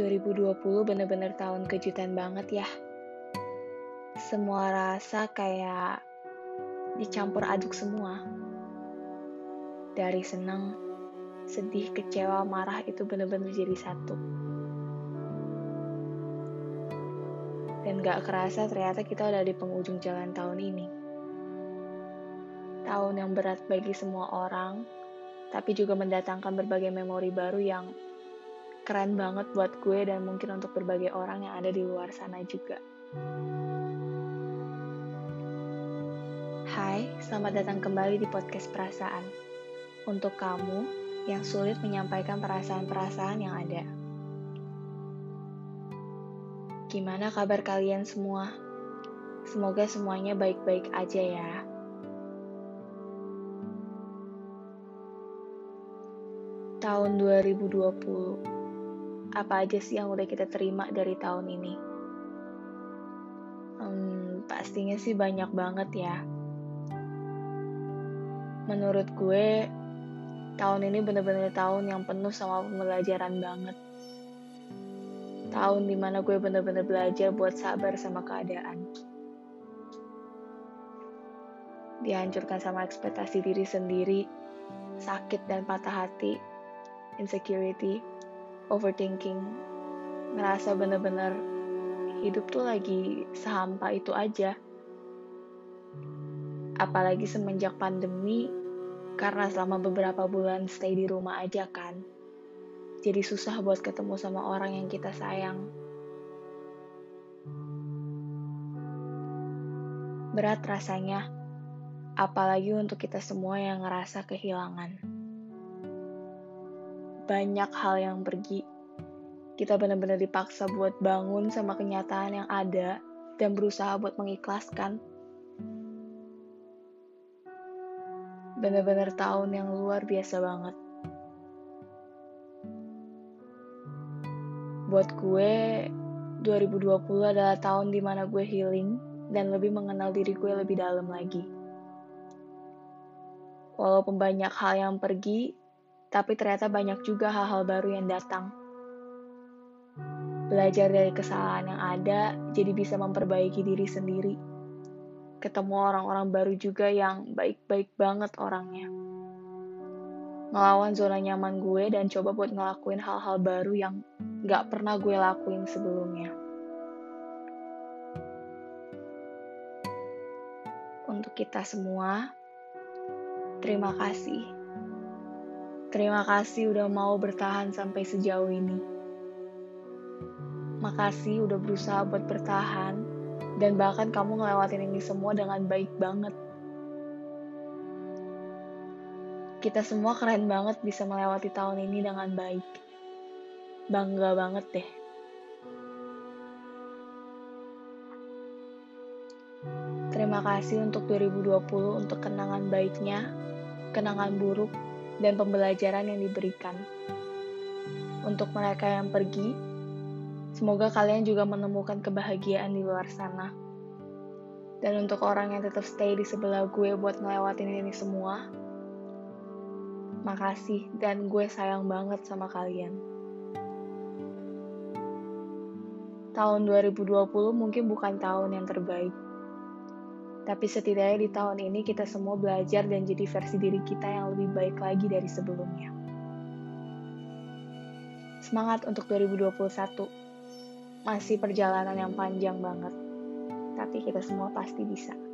2020 bener-bener tahun kejutan banget ya. Semua rasa kayak dicampur aduk semua. Dari senang, sedih, kecewa, marah itu bener-bener jadi satu. Dan gak kerasa ternyata kita udah di penghujung jalan tahun ini. Tahun yang berat bagi semua orang, tapi juga mendatangkan berbagai memori baru yang keren banget buat gue dan mungkin untuk berbagai orang yang ada di luar sana juga. Hai, selamat datang kembali di podcast perasaan. Untuk kamu yang sulit menyampaikan perasaan-perasaan yang ada. Gimana kabar kalian semua? Semoga semuanya baik-baik aja ya. Tahun 2020 apa aja sih yang udah kita terima dari tahun ini? Hmm, pastinya sih banyak banget ya. Menurut gue, tahun ini bener-bener tahun yang penuh sama pembelajaran banget. Tahun di mana gue bener-bener belajar buat sabar sama keadaan. Dihancurkan sama ekspektasi diri sendiri, sakit dan patah hati, insecurity, overthinking, ngerasa bener-bener hidup tuh lagi sehampa itu aja. Apalagi semenjak pandemi, karena selama beberapa bulan stay di rumah aja kan. Jadi susah buat ketemu sama orang yang kita sayang. Berat rasanya, apalagi untuk kita semua yang ngerasa kehilangan banyak hal yang pergi. Kita benar-benar dipaksa buat bangun sama kenyataan yang ada dan berusaha buat mengikhlaskan. Benar-benar tahun yang luar biasa banget. Buat gue, 2020 adalah tahun di mana gue healing dan lebih mengenal diri gue lebih dalam lagi. Walaupun banyak hal yang pergi, tapi ternyata banyak juga hal-hal baru yang datang. Belajar dari kesalahan yang ada, jadi bisa memperbaiki diri sendiri. Ketemu orang-orang baru juga yang baik-baik banget orangnya. Ngelawan zona nyaman gue dan coba buat ngelakuin hal-hal baru yang gak pernah gue lakuin sebelumnya. Untuk kita semua, terima kasih Terima kasih udah mau bertahan sampai sejauh ini. Makasih udah berusaha buat bertahan, dan bahkan kamu ngelewatin ini semua dengan baik banget. Kita semua keren banget bisa melewati tahun ini dengan baik. Bangga banget deh. Terima kasih untuk 2020 untuk kenangan baiknya, kenangan buruk, dan pembelajaran yang diberikan. Untuk mereka yang pergi, semoga kalian juga menemukan kebahagiaan di luar sana. Dan untuk orang yang tetap stay di sebelah gue buat ngelewatin ini semua, makasih dan gue sayang banget sama kalian. Tahun 2020 mungkin bukan tahun yang terbaik, tapi setidaknya di tahun ini kita semua belajar dan jadi versi diri kita yang lebih baik lagi dari sebelumnya. Semangat untuk 2021. Masih perjalanan yang panjang banget. Tapi kita semua pasti bisa.